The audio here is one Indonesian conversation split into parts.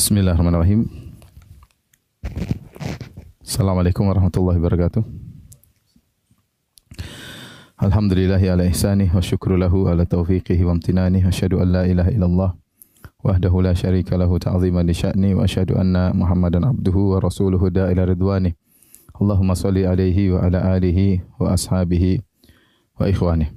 Bismillahirrahmanirrahim. Assalamualaikum warahmatullahi wabarakatuh. Alhamdulillahi ala ihsani wa syukru lahu ala taufiqihi wa amtinani. Asyhadu an la ilaha illallah wahdahu la syarika lahu ta'ziman li sya'ni wa asyhadu anna Muhammadan abduhu wa rasuluhu da ila ridwani. Allahumma salli alaihi wa ala alihi wa ashabihi wa ikhwani.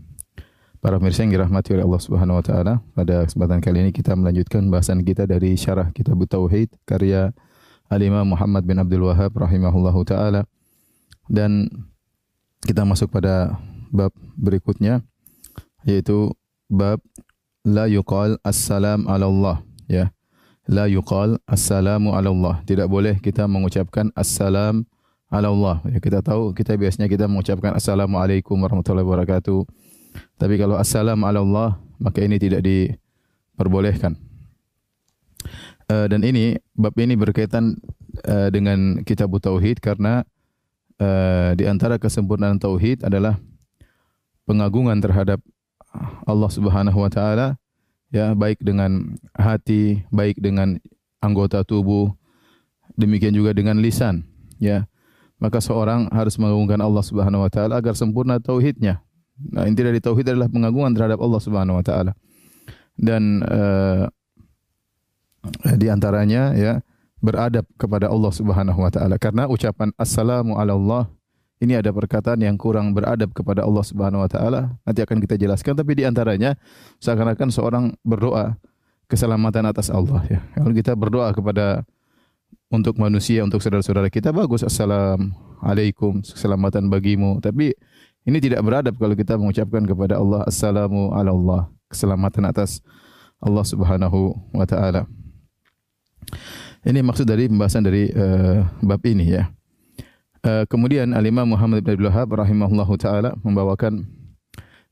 Para pemirsa yang dirahmati oleh Allah Subhanahu wa taala, pada kesempatan kali ini kita melanjutkan bahasan kita dari syarah Kitab Tauhid karya Al-Imam Muhammad bin Abdul Wahab rahimahullahu taala. Dan kita masuk pada bab berikutnya yaitu bab la yuqal assalam ala Allah ya. La yuqal assalamu ala Allah. Tidak boleh kita mengucapkan assalam ala Allah. Ya, kita tahu kita biasanya kita mengucapkan assalamualaikum warahmatullahi wabarakatuh tapi kalau assalam ala Allah, maka ini tidak diperbolehkan. Uh, dan ini bab ini berkaitan uh, dengan kitab tauhid karena uh, di antara kesempurnaan tauhid adalah pengagungan terhadap Allah Subhanahu wa taala ya baik dengan hati, baik dengan anggota tubuh, demikian juga dengan lisan ya. Maka seorang harus mengagungkan Allah Subhanahu wa taala agar sempurna tauhidnya. Nah, inti dari tauhid adalah pengagungan terhadap Allah Subhanahu wa taala. Dan uh, di antaranya ya beradab kepada Allah Subhanahu wa taala karena ucapan assalamu ala Allah ini ada perkataan yang kurang beradab kepada Allah Subhanahu wa taala. Nanti akan kita jelaskan tapi di antaranya seakan-akan seorang berdoa keselamatan atas Allah ya. Kalau kita berdoa kepada untuk manusia, untuk saudara-saudara kita bagus assalamualaikum, keselamatan bagimu. Tapi ini tidak beradab kalau kita mengucapkan kepada Allah assalamu ala Allah, keselamatan atas Allah Subhanahu wa taala. Ini maksud dari pembahasan dari uh, bab ini ya. Uh, kemudian Al-Imam Muhammad bin Abdul Wahab rahimahullahu taala membawakan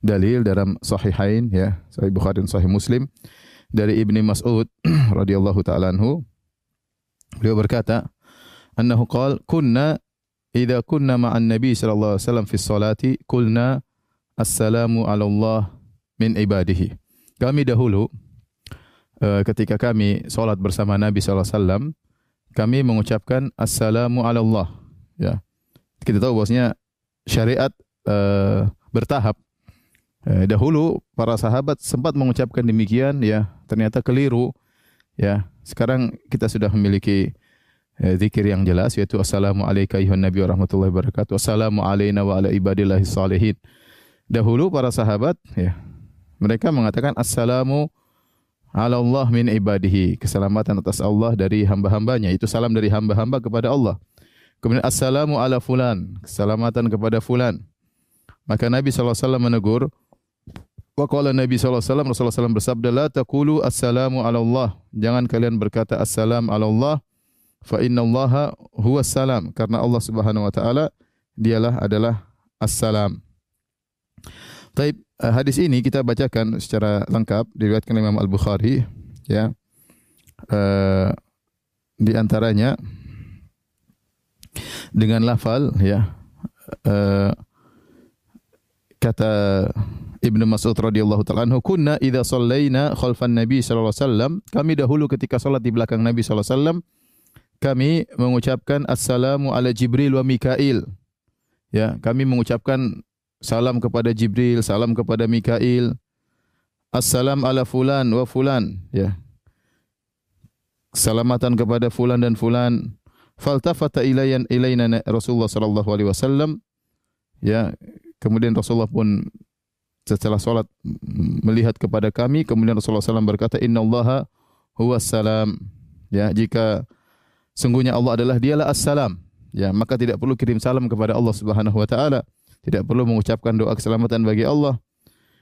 dalil dalam sahihain ya, Sahih Bukhari dan Sahih Muslim dari Ibni Mas'ud radhiyallahu taala anhu. Beliau berkata, annahu qala kunna idza kunna ma'an nabi sallallahu alaihi wasallam fi sholati qulna assalamu ala Allah min ibadihi. Kami dahulu uh, ketika kami salat bersama Nabi sallallahu alaihi wasallam kami mengucapkan assalamu ala Allah ya. Kita tahu bahwasanya syariat uh, bertahap. Uh, dahulu para sahabat sempat mengucapkan demikian ya, ternyata keliru ya. Sekarang kita sudah memiliki Eh, zikir yang jelas yaitu assalamu alayka ayuhan nabi wa rahmatullahi wabarakatuh assalamu alayna wa ala ibadillahi salihin. Dahulu para sahabat ya mereka mengatakan assalamu ala Allah min ibadihi. Keselamatan atas Allah dari hamba-hambanya. Itu salam dari hamba-hamba kepada Allah. Kemudian assalamu ala fulan. Keselamatan kepada fulan. Maka Nabi SAW menegur Wa qala Nabi SAW, Rasulullah SAW bersabda, La taqulu assalamu ala Allah. Jangan kalian berkata assalam ala Allah fa innallaha huwas salam karena Allah Subhanahu wa taala dialah adalah assalam. Taib eh, hadis ini kita bacakan secara lengkap diriwayatkan Imam Al-Bukhari ya. Uh, di antaranya dengan lafal ya uh, kata Ibnu Mas'ud radhiyallahu taala anhu kunna idza shallaina khalfan nabi sallallahu alaihi wasallam kami dahulu ketika salat di belakang Nabi sallallahu alaihi wasallam kami mengucapkan assalamu ala Jibril wa Mikail. Ya, kami mengucapkan salam kepada Jibril, salam kepada Mikail. Assalam ala fulan wa fulan, ya. Salamatan kepada fulan dan fulan. Faltafata ilayan ilaina Rasulullah sallallahu alaihi wasallam. Ya, kemudian Rasulullah pun setelah salat melihat kepada kami, kemudian Rasulullah SAW berkata, Inna Allaha huwa salam. Ya, jika Sungguhnya Allah adalah dialah As-Salam. Ya, maka tidak perlu kirim salam kepada Allah Subhanahu wa taala. Tidak perlu mengucapkan doa keselamatan bagi Allah.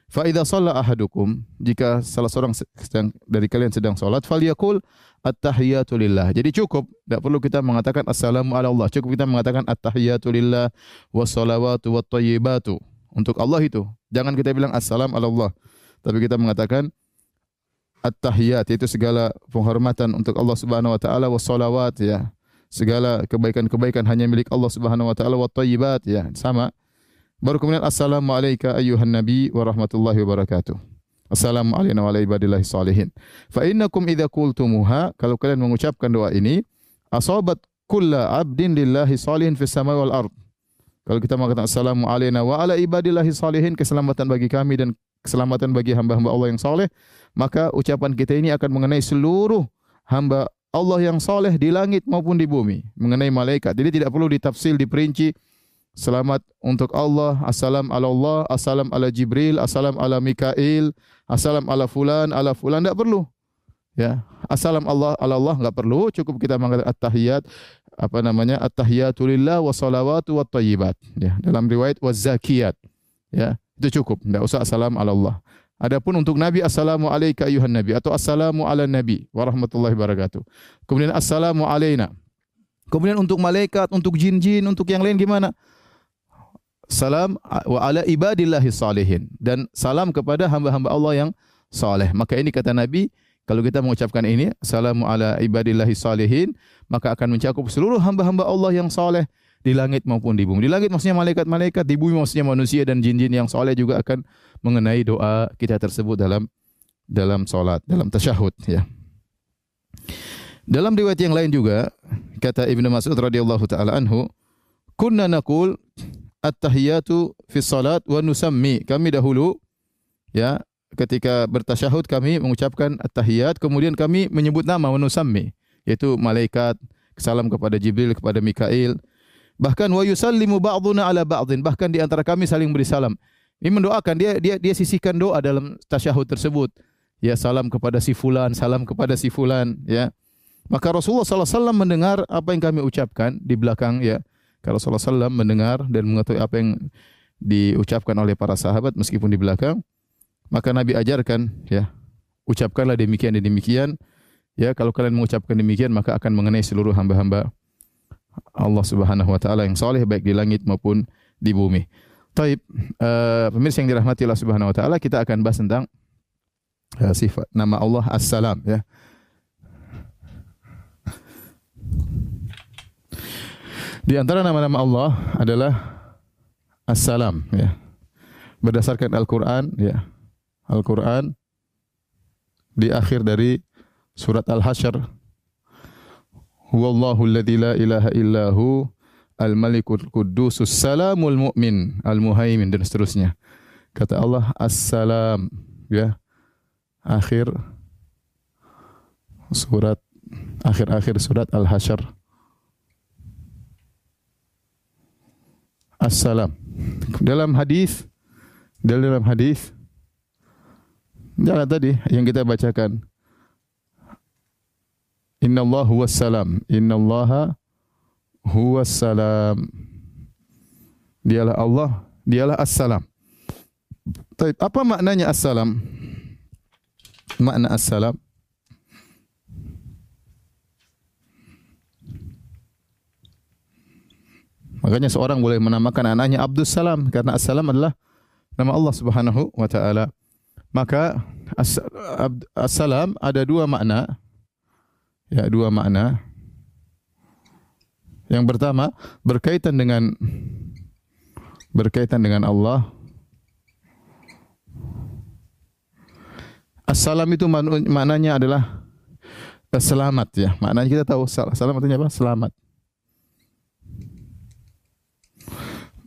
Fa idza shalla ahadukum, jika salah seorang sedang, dari kalian sedang salat, falyakul at-tahiyatu lillah. Jadi cukup, tidak perlu kita mengatakan assalamu ala Allah. Cukup kita mengatakan at-tahiyatu lillah wassalawatu wattayyibatu. Untuk Allah itu. Jangan kita bilang assalam ala Allah. Tapi kita mengatakan at-tahiyat yaitu segala penghormatan untuk Allah Subhanahu wa taala wassalawat ya. Segala kebaikan-kebaikan hanya milik Allah Subhanahu wa taala wa ya, sama. Baru kemudian assalamu alayka ayyuhan nabi wa rahmatullahi wabarakatuh. Assalamu alayna wa ala salihin. Fa innakum idza kalau kalian mengucapkan doa ini asabat kulla abdin lillahi salihin fis samai wal ard. Kalau kita mengatakan assalamu alayna wa ala ibadillahi salihin keselamatan bagi kami dan keselamatan bagi hamba-hamba Allah yang saleh, maka ucapan kita ini akan mengenai seluruh hamba Allah yang soleh di langit maupun di bumi mengenai malaikat. Jadi tidak perlu ditafsir, diperinci. Selamat untuk Allah, assalam ala Allah, assalam ala Jibril, assalam ala Mikail, assalam ala fulan, ala fulan tidak perlu. Ya, assalam Allah ala Allah enggak perlu, cukup kita mengatakan at-tahiyat apa namanya? At-tahiyatu lillah wa salawatu wa tayyibat. Ya, dalam riwayat wa zakiyat. Ya, itu cukup, enggak usah assalam ala Allah. Adapun untuk Nabi assalamu alayka ayuhan nabi atau assalamu ala nabi warahmatullahi wabarakatuh. Kemudian assalamu alayna. Kemudian untuk malaikat, untuk jin-jin, untuk yang lain gimana? Salam wa ala ibadillahi salihin dan salam kepada hamba-hamba Allah yang saleh. Maka ini kata Nabi, kalau kita mengucapkan ini, assalamu ala ibadillahi salihin, maka akan mencakup seluruh hamba-hamba Allah yang saleh di langit maupun di bumi. Di langit maksudnya malaikat-malaikat, di bumi maksudnya manusia dan jin-jin yang soleh juga akan mengenai doa kita tersebut dalam dalam solat, dalam tasyahud. Ya. Dalam riwayat yang lain juga kata Ibnu Mas'ud radhiyallahu taala anhu, kunna naqul at-tahiyatu fi salat wa nusammi. Kami dahulu ya ketika bertasyahud kami mengucapkan at-tahiyat kemudian kami menyebut nama wa nusammi yaitu malaikat salam kepada Jibril kepada Mikail Bahkan wa yusallimu ba'duna ala ba'dhin, bahkan di antara kami saling beri salam. Ini mendoakan dia dia dia sisihkan doa dalam tasyahud tersebut. Ya salam kepada si fulan, salam kepada si fulan, ya. Maka Rasulullah SAW mendengar apa yang kami ucapkan di belakang ya. Kalau Rasulullah SAW mendengar dan mengetahui apa yang diucapkan oleh para sahabat meskipun di belakang, maka Nabi ajarkan ya, ucapkanlah demikian dan demikian. Ya, kalau kalian mengucapkan demikian maka akan mengenai seluruh hamba-hamba Allah Subhanahu wa taala yang saleh baik di langit maupun di bumi. Taib, uh, pemirsa yang dirahmati Allah Subhanahu wa taala, kita akan bahas tentang uh, sifat nama Allah As-Salam ya. Di antara nama-nama Allah adalah As-Salam ya. Berdasarkan Al-Qur'an ya. Al-Qur'an di akhir dari surat Al-Hasyr huwallahu alladzi la ilaha illahu al-malikul qudusus salamul mu'min al-muhaimin dan seterusnya. Kata Allah as-salam ya. Akhir surat akhir-akhir surat Al-Hasyr. As-salam. Dalam hadis dalam hadis Jangan tadi yang kita bacakan Inna Allah huwa salam. Inna Allah huwa salam. Dialah Allah, dialah as-salam. Apa maknanya as-salam? Makna as-salam Makanya seorang boleh menamakan anaknya Abdul Salam karena As-Salam adalah nama Allah Subhanahu wa taala. Maka As-Salam ada dua makna. Ya, dua makna. Yang pertama berkaitan dengan berkaitan dengan Allah. Assalam itu maknanya adalah selamat ya. Maknanya kita tahu salam artinya apa? Selamat.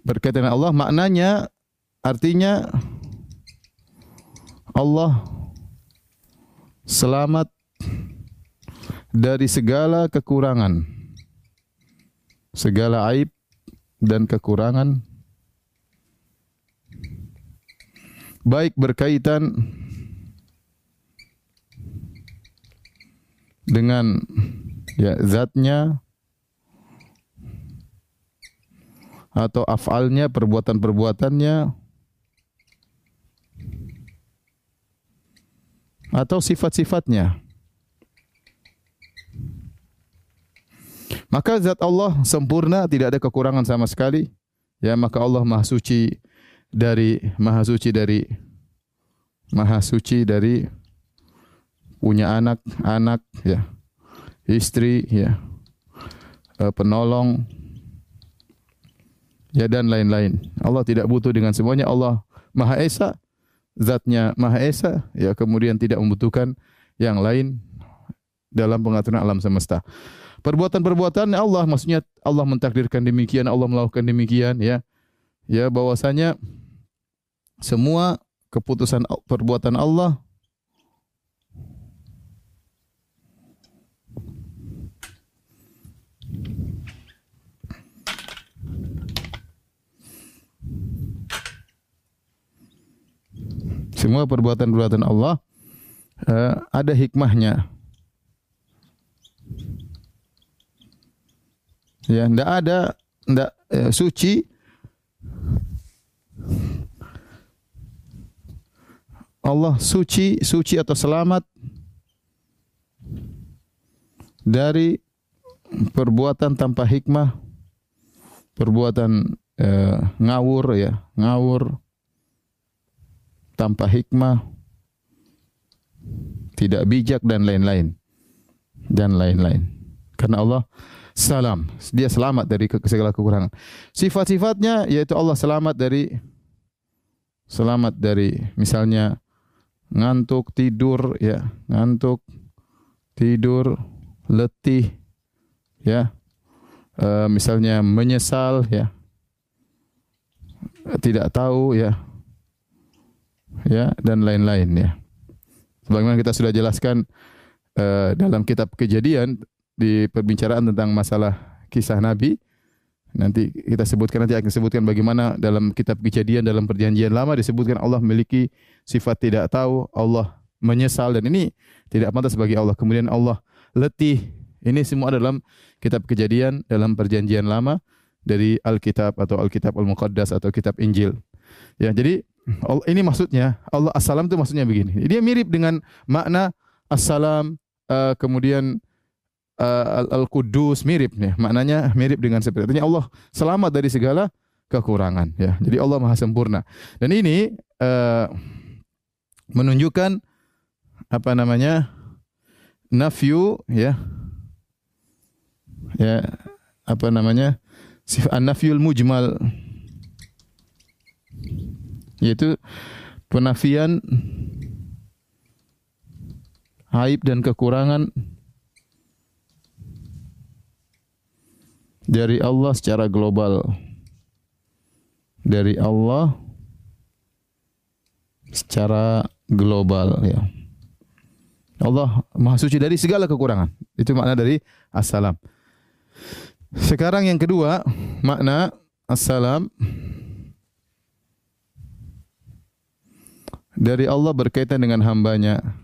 Berkaitan dengan Allah maknanya artinya Allah selamat dari segala kekurangan, segala aib dan kekurangan, baik berkaitan dengan ya zatnya atau afalnya perbuatan-perbuatannya atau sifat-sifatnya Maka zat Allah sempurna, tidak ada kekurangan sama sekali. Ya, maka Allah Maha Suci dari Maha Suci dari Maha Suci dari punya anak, anak ya. Istri ya. Eh, penolong ya dan lain-lain. Allah tidak butuh dengan semuanya. Allah Maha Esa zatnya Maha Esa, ya kemudian tidak membutuhkan yang lain dalam pengaturan alam semesta. Perbuatan-perbuatan Allah maksudnya Allah mentakdirkan demikian, Allah melakukan demikian ya. Ya bahwasanya semua keputusan perbuatan Allah Semua perbuatan-perbuatan Allah uh, ada hikmahnya. Ya, ndak ada ndak uh, suci Allah suci, suci atau selamat dari perbuatan tanpa hikmah, perbuatan uh, ngawur ya, ngawur tanpa hikmah, tidak bijak dan lain-lain. Dan lain-lain. Karena Allah salam, dia selamat dari segala kekurangan. Sifat-sifatnya yaitu Allah selamat dari selamat dari misalnya ngantuk, tidur ya, ngantuk, tidur, letih ya. E, misalnya menyesal ya. Tidak tahu ya, ya dan lain-lain ya. Sebagaimana kita sudah jelaskan uh, dalam kitab Kejadian di perbincangan tentang masalah kisah Nabi. Nanti kita sebutkan nanti akan sebutkan bagaimana dalam kitab Kejadian dalam perjanjian lama disebutkan Allah memiliki sifat tidak tahu, Allah menyesal dan ini tidak pantas bagi Allah. Kemudian Allah letih. Ini semua dalam kitab Kejadian dalam perjanjian lama dari Alkitab atau Alkitab Al-Muqaddas atau kitab Injil. Ya, jadi ini maksudnya Allah assalam itu maksudnya begini. Dia mirip dengan makna assalam uh, kemudian uh, al-qudus mirip ya. Maknanya mirip dengan seperti itu. Allah selamat dari segala kekurangan ya. Jadi Allah Maha sempurna. Dan ini uh, menunjukkan apa namanya? nafyu ya. Ya, apa namanya? Sifat nafyul mujmal yaitu penafian aib dan kekurangan dari Allah secara global. Dari Allah secara global ya. Allah Maha Suci dari segala kekurangan. Itu makna dari assalam. Sekarang yang kedua, makna assalam dari Allah berkaitan dengan hambanya.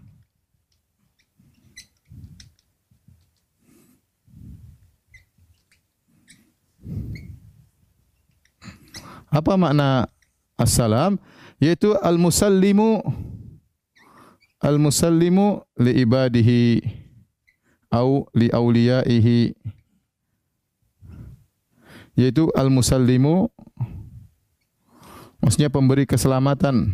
Apa makna assalam? Yaitu al-musallimu al-musallimu li ibadihi au li auliyaihi yaitu al-musallimu maksudnya pemberi keselamatan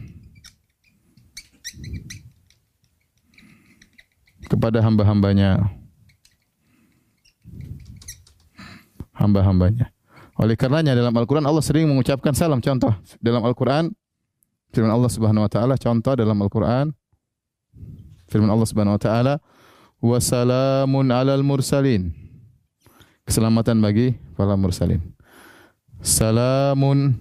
kepada hamba-hambanya. Hamba-hambanya. Oleh karenanya dalam Al-Quran Allah sering mengucapkan salam. Contoh dalam Al-Quran firman Allah Subhanahu Wa Taala. Contoh dalam Al-Quran firman Allah Subhanahu Wa Taala. Wassalamun alal mursalin. Keselamatan bagi para mursalin. Salamun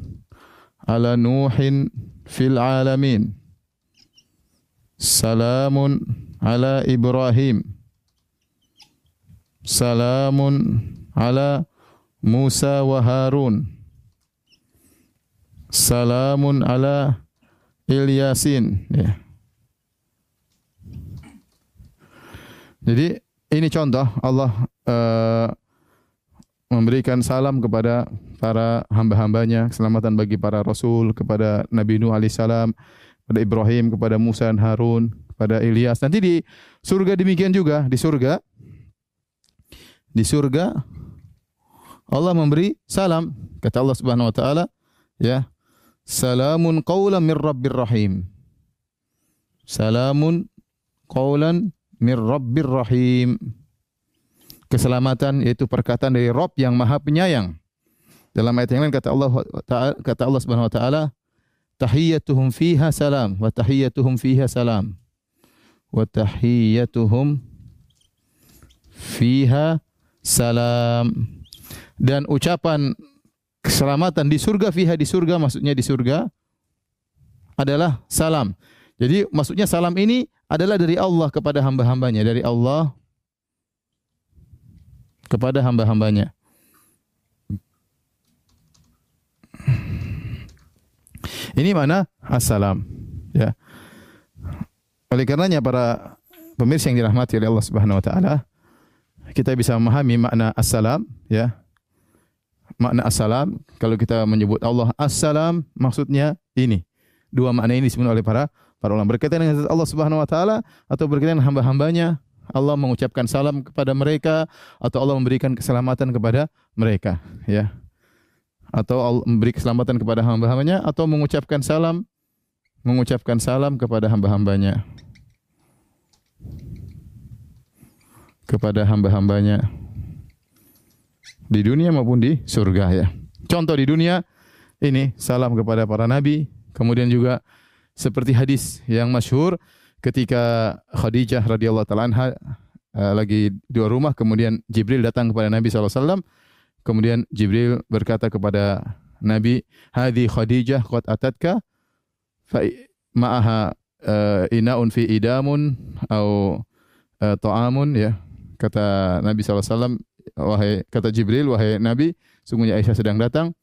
ala Nuhin fil alamin. Salamun ala Ibrahim. Salamun ala Musa wa Harun. Salamun ala Ilyasin. Ya. Jadi ini contoh Allah uh, memberikan salam kepada para hamba-hambanya, keselamatan bagi para rasul, kepada Nabi Nuh alaihissalam, kepada Ibrahim, kepada Musa dan Harun, pada Ilyas. Nanti di surga demikian juga, di surga di surga Allah memberi salam. Kata Allah Subhanahu wa taala, ya. Salamun qaulan mir rabbir rahim. Salamun qaulan mir rabbir rahim. Keselamatan yaitu perkataan dari Rabb yang Maha Penyayang. Dalam ayat yang lain kata Allah kata Allah Subhanahu wa taala, tahiyyatuhum fiha salam wa tahiyyatuhum fiha salam wa tahiyyatuhum fiha salam dan ucapan keselamatan di surga fiha di surga maksudnya di surga adalah salam. Jadi maksudnya salam ini adalah dari Allah kepada hamba-hambanya, dari Allah kepada hamba-hambanya. Ini mana assalam ya. Oleh karenanya para pemirsa yang dirahmati oleh Allah Subhanahu wa taala, kita bisa memahami makna assalam ya. Makna assalam. Kalau kita menyebut Allah assalam maksudnya ini. Dua makna ini disebut oleh para para ulama. Berkaitan dengan Allah Subhanahu wa taala atau berkaitan dengan hamba-hambanya Allah mengucapkan salam kepada mereka atau Allah memberikan keselamatan kepada mereka ya. Atau Allah memberi keselamatan kepada hamba-hambanya atau mengucapkan salam mengucapkan salam kepada hamba-hambanya. Kepada hamba-hambanya di dunia maupun di surga ya. Contoh di dunia ini salam kepada para nabi, kemudian juga seperti hadis yang masyhur ketika Khadijah radhiyallahu taala anha uh, lagi di rumah kemudian Jibril datang kepada Nabi SAW Kemudian Jibril berkata kepada Nabi, "Hadhi Khadijah qad atatka fa ma'aha uh, inaun fi idamun au uh, ta'amun ya." Kata Nabi SAW, wahai kata Jibril, wahai Nabi, sungguhnya Aisyah sedang datang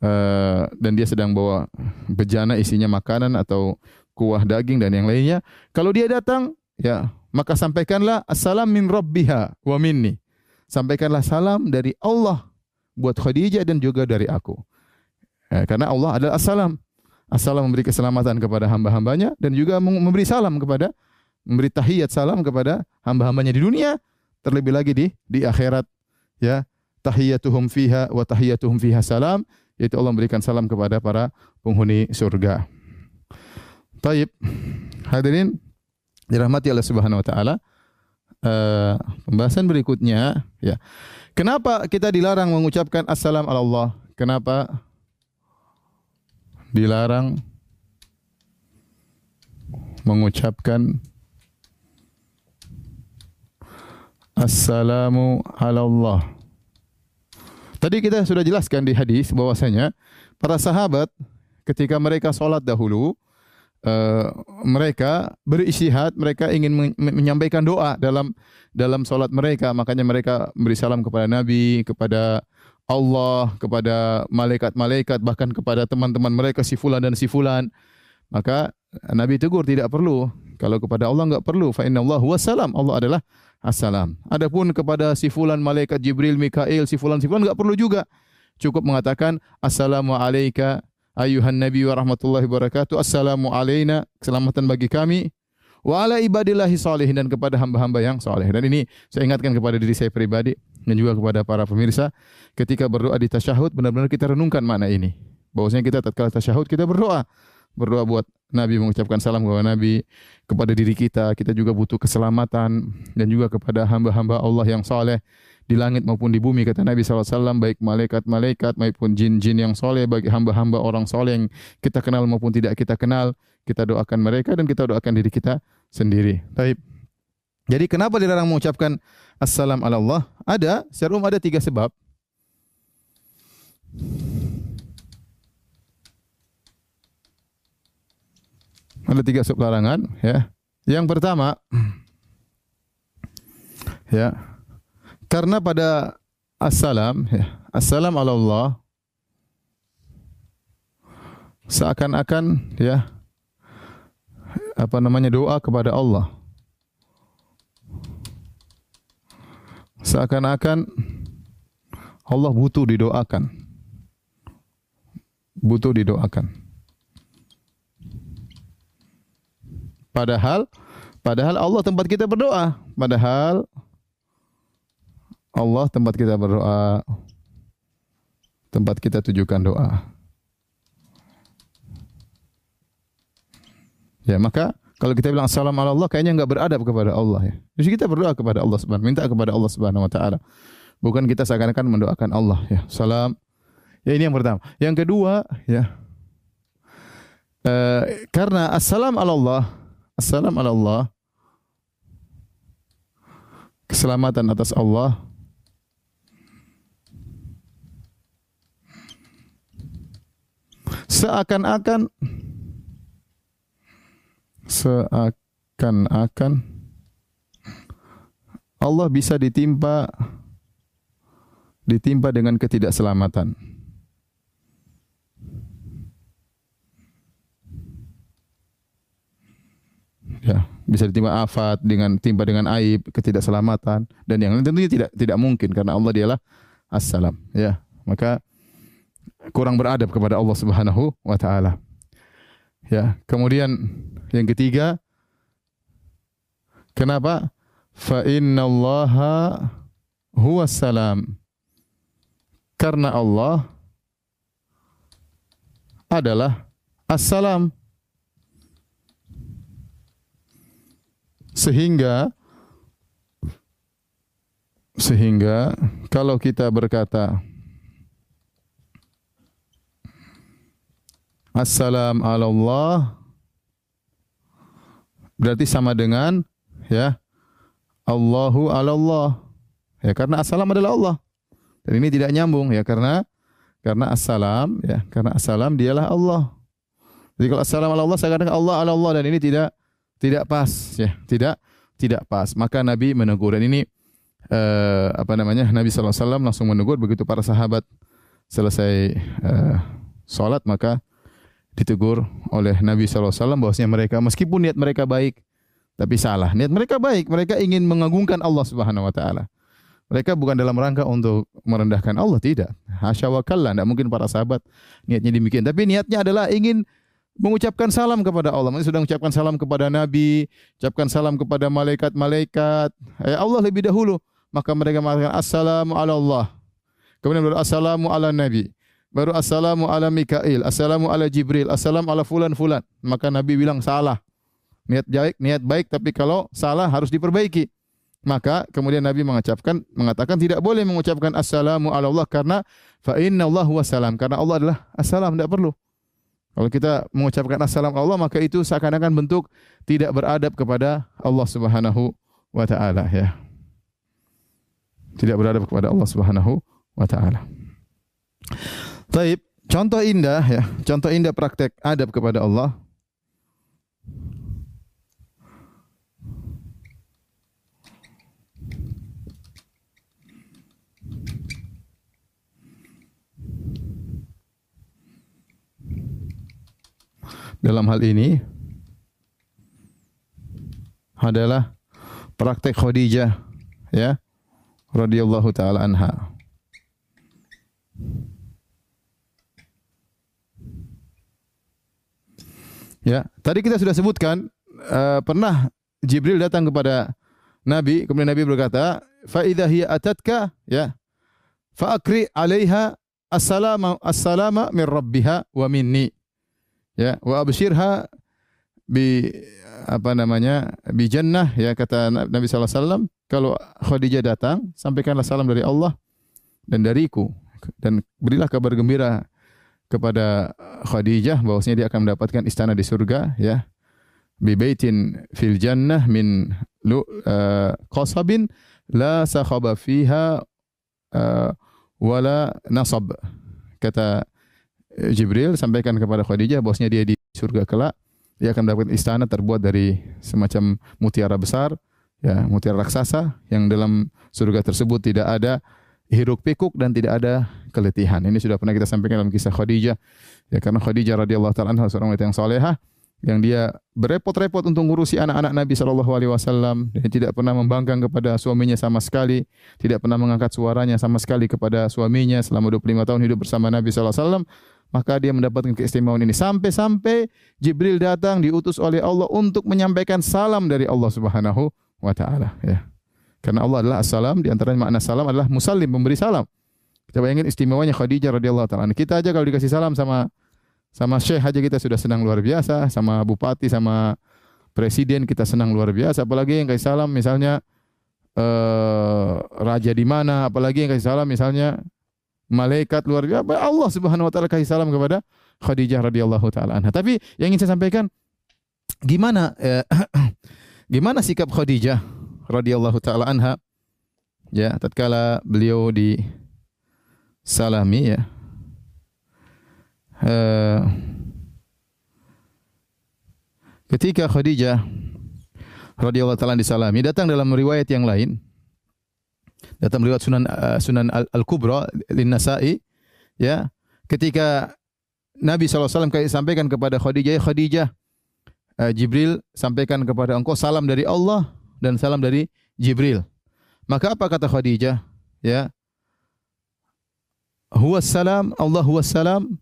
uh, dan dia sedang bawa bejana isinya makanan atau kuah daging dan yang lainnya. Kalau dia datang, ya, maka sampaikanlah assalam min rabbiha wa minni sampaikanlah salam dari Allah buat Khadijah dan juga dari aku. Ya, karena Allah adalah assalam. Assalam memberi keselamatan kepada hamba-hambanya dan juga memberi salam kepada memberi tahiyat salam kepada hamba-hambanya di dunia terlebih lagi di di akhirat ya tahiyatuhum fiha wa tahiyatuhum fiha salam yaitu Allah memberikan salam kepada para penghuni surga. Taib. Hadirin dirahmati Allah Subhanahu wa taala uh, pembahasan berikutnya ya. Kenapa kita dilarang mengucapkan assalam ala Allah? Kenapa dilarang mengucapkan assalamu ala Allah? Tadi kita sudah jelaskan di hadis bahwasanya para sahabat ketika mereka sholat dahulu uh, mereka beristihad, mereka ingin menyampaikan doa dalam dalam solat mereka, makanya mereka beri salam kepada Nabi, kepada Allah, kepada malaikat-malaikat, bahkan kepada teman-teman mereka si fulan dan si fulan. Maka Nabi tegur tidak perlu. Kalau kepada Allah enggak perlu. Fa inna Allah salam. Allah adalah assalam. Adapun kepada si fulan malaikat Jibril, Mikail, si fulan si enggak perlu juga. Cukup mengatakan assalamu alayka ayuhan nabi wa rahmatullahi wabarakatuh. Assalamu alaina, keselamatan bagi kami wa ala ibadillahi salihin dan kepada hamba-hamba yang saleh. Dan ini saya ingatkan kepada diri saya pribadi dan juga kepada para pemirsa ketika berdoa di tasyahud benar-benar kita renungkan makna ini. Bahwasanya kita tatkala tasyahud kita berdoa. Berdoa buat Nabi mengucapkan salam kepada Nabi, kepada diri kita, kita juga butuh keselamatan dan juga kepada hamba-hamba Allah yang saleh di langit maupun di bumi kata Nabi SAW baik malaikat-malaikat maupun jin-jin yang soleh bagi hamba-hamba orang soleh yang kita kenal maupun tidak kita kenal kita doakan mereka dan kita doakan diri kita sendiri. Taib. Jadi kenapa dilarang mengucapkan assalam ala Allah? Ada, secara umum ada tiga sebab. Ada tiga sebab larangan, ya. Yang pertama, ya, karena pada assalam, ya, assalam ala Allah seakan-akan ya apa namanya doa kepada Allah. Seakan-akan Allah butuh didoakan. Butuh didoakan. Padahal padahal Allah tempat kita berdoa. Padahal Allah tempat kita berdoa, tempat kita tujukan doa. Ya, maka kalau kita bilang salam ala Allah kayaknya enggak beradab kepada Allah ya. Jadi kita berdoa kepada Allah Subhanahu minta kepada Allah Subhanahu wa taala. Bukan kita seakan-akan mendoakan Allah ya. Salam. Ya ini yang pertama. Yang kedua ya. uh, karena assalam ala Allah, assalam ala Allah, keselamatan atas Allah, seakan-akan seakan-akan Allah bisa ditimpa ditimpa dengan ketidakselamatan. Ya, bisa ditimpa afat dengan timpa dengan aib, ketidakselamatan dan yang lain tentunya tidak tidak mungkin karena Allah dialah assalam, ya. Maka kurang beradab kepada Allah Subhanahu wa taala. Ya, kemudian yang ketiga kenapa? Fa innallaha salam. Karena Allah adalah assalam. Sehingga sehingga kalau kita berkata Assalam ala Allah berarti sama dengan ya Allahu ala Allah. Ya karena assalam adalah Allah. Dan ini tidak nyambung ya karena karena assalam ya karena assalam dialah Allah. Jadi kalau assalam ala Allah saya katakan Allah ala Allah dan ini tidak tidak pas ya, tidak tidak pas. Maka Nabi menegur dan ini uh, apa namanya? Nabi wasallam langsung menegur begitu para sahabat selesai uh, salat maka ditegur oleh Nabi SAW bahwasanya mereka meskipun niat mereka baik tapi salah. Niat mereka baik, mereka ingin mengagungkan Allah Subhanahu wa taala. Mereka bukan dalam rangka untuk merendahkan Allah, tidak. Hasya wa kalla, tidak mungkin para sahabat niatnya demikian. Tapi niatnya adalah ingin mengucapkan salam kepada Allah. Mereka sudah mengucapkan salam kepada Nabi, ucapkan salam kepada malaikat-malaikat. Ya Allah lebih dahulu. Maka mereka mengatakan assalamu ala Allah. Kemudian baru assalamu ala Nabi. Baru assalamu ala Mikail, assalamu ala Jibril, assalamu ala fulan fulan. Maka Nabi bilang salah. Niat baik, niat baik tapi kalau salah harus diperbaiki. Maka kemudian Nabi mengucapkan mengatakan tidak boleh mengucapkan assalamu ala Allah karena fa inna Allah salam karena Allah adalah assalam tidak perlu. Kalau kita mengucapkan assalamu ala Allah maka itu seakan-akan bentuk tidak beradab kepada Allah Subhanahu wa taala ya. Tidak beradab kepada Allah Subhanahu wa taala. Taib, contoh indah ya, contoh indah praktek adab kepada Allah. Dalam hal ini adalah praktek Khadijah ya radhiyallahu taala anha. Ya, tadi kita sudah sebutkan uh, pernah Jibril datang kepada Nabi, kemudian Nabi berkata, "Fa idza hiya atatka, ya, fa akri 'alaiha assalamu assalama min rabbiha wa minni." Ya, wa abshirha bi apa namanya? bi jannah ya kata Nabi wasallam, kalau Khadijah datang, sampaikanlah salam dari Allah dan dariku dan berilah kabar gembira kepada Khadijah bahwasanya dia akan mendapatkan istana di surga ya bi baitin fil jannah min lu, uh, qasabin la sakhaba fiha uh, wala nasab kata Jibril sampaikan kepada Khadijah bahwasanya dia di surga kelak dia akan mendapatkan istana terbuat dari semacam mutiara besar ya mutiara raksasa yang dalam surga tersebut tidak ada hiruk pikuk dan tidak ada keletihan. Ini sudah pernah kita sampaikan dalam kisah Khadijah. Ya karena Khadijah radhiyallahu taala anha seorang wanita yang salehah yang dia berepot-repot untuk ngurusi anak-anak Nabi sallallahu alaihi wasallam dan tidak pernah membangkang kepada suaminya sama sekali, tidak pernah mengangkat suaranya sama sekali kepada suaminya selama 25 tahun hidup bersama Nabi sallallahu alaihi wasallam, maka dia mendapatkan keistimewaan ini sampai-sampai Jibril datang diutus oleh Allah untuk menyampaikan salam dari Allah Subhanahu wa taala ya. Karena Allah adalah assalam, di antaranya makna salam adalah musallim, memberi salam. Kita bayangin istimewanya Khadijah radhiyallahu taala. Kita aja kalau dikasih salam sama sama syekh aja kita sudah senang luar biasa, sama bupati, sama presiden kita senang luar biasa. Apalagi yang kasih salam misalnya uh, raja di mana, apalagi yang kasih salam misalnya malaikat luar biasa. Allah Subhanahu wa taala kasih salam kepada Khadijah radhiyallahu taala anha. Tapi yang ingin saya sampaikan gimana eh, gimana sikap Khadijah radhiyallahu taala anha ya tatkala beliau di salami ya uh, ketika Khadijah radhiyallahu taala disalami datang dalam riwayat yang lain datang riwayat Sunan uh, Sunan Al-Kubra Lin Nasa'i ya ketika Nabi SAW sampaikan kepada Khadijah, ya Khadijah, uh, Jibril sampaikan kepada engkau salam dari Allah dan salam dari Jibril. Maka apa kata Khadijah? Ya. Huwa salam, Allah huwa salam,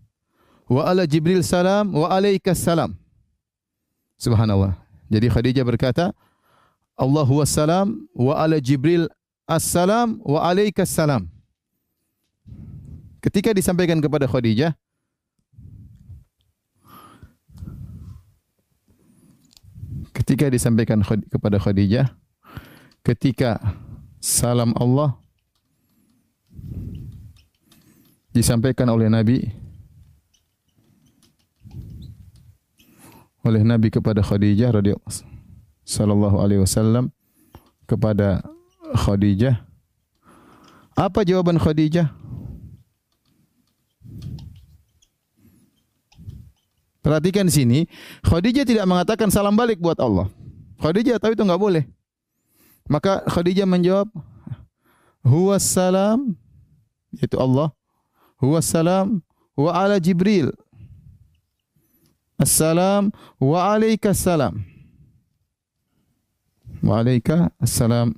wa ala Jibril salam, wa alaikas salam. Subhanallah. Jadi Khadijah berkata, Allah huwa salam, wa ala Jibril assalam, wa alaikas salam. Ketika disampaikan kepada Khadijah, ketika disampaikan kepada Khadijah ketika salam Allah disampaikan oleh Nabi oleh Nabi kepada Khadijah radhiyallahu sallallahu alaihi wasallam kepada Khadijah apa jawaban Khadijah Perhatikan sini, Khadijah tidak mengatakan salam balik buat Allah. Khadijah tahu itu enggak boleh. Maka Khadijah menjawab, Huwa salam, itu Allah. Huwa salam wa ala Jibril. Assalam wa alaika salam. Wa alaika assalam.